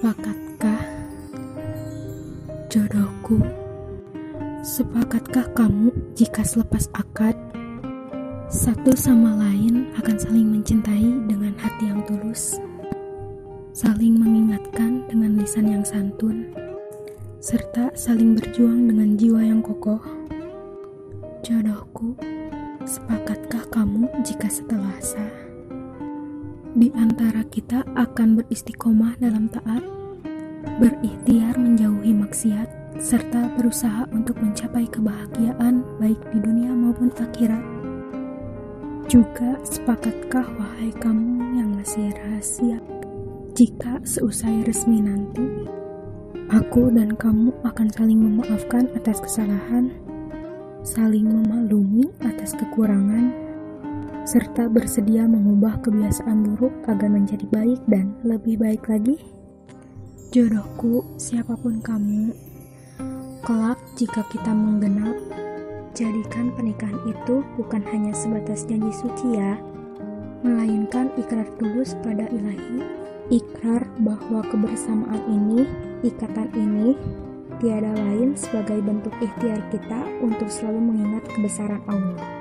Sepakatkah jodohku? Sepakatkah kamu jika selepas akad satu sama lain akan saling mencintai dengan hati yang tulus, saling mengingatkan dengan lisan yang santun, serta saling berjuang dengan jiwa yang kokoh? Jodohku, sepakatkah kamu jika setelah sah di antara kita akan beristiqomah dalam taat? berikhtiar menjauhi maksiat, serta berusaha untuk mencapai kebahagiaan baik di dunia maupun akhirat. Juga sepakatkah wahai kamu yang masih rahasia, jika seusai resmi nanti, aku dan kamu akan saling memaafkan atas kesalahan, saling memaklumi atas kekurangan, serta bersedia mengubah kebiasaan buruk agar menjadi baik dan lebih baik lagi? Jodohku, siapa pun kamu, kelak jika kita menggenap, jadikan pernikahan itu bukan hanya sebatas janji suci ya, melainkan ikrar tulus pada ilahi, ikrar bahwa kebersamaan ini, ikatan ini, tiada lain sebagai bentuk ikhtiar kita untuk selalu mengingat kebesaran Allah.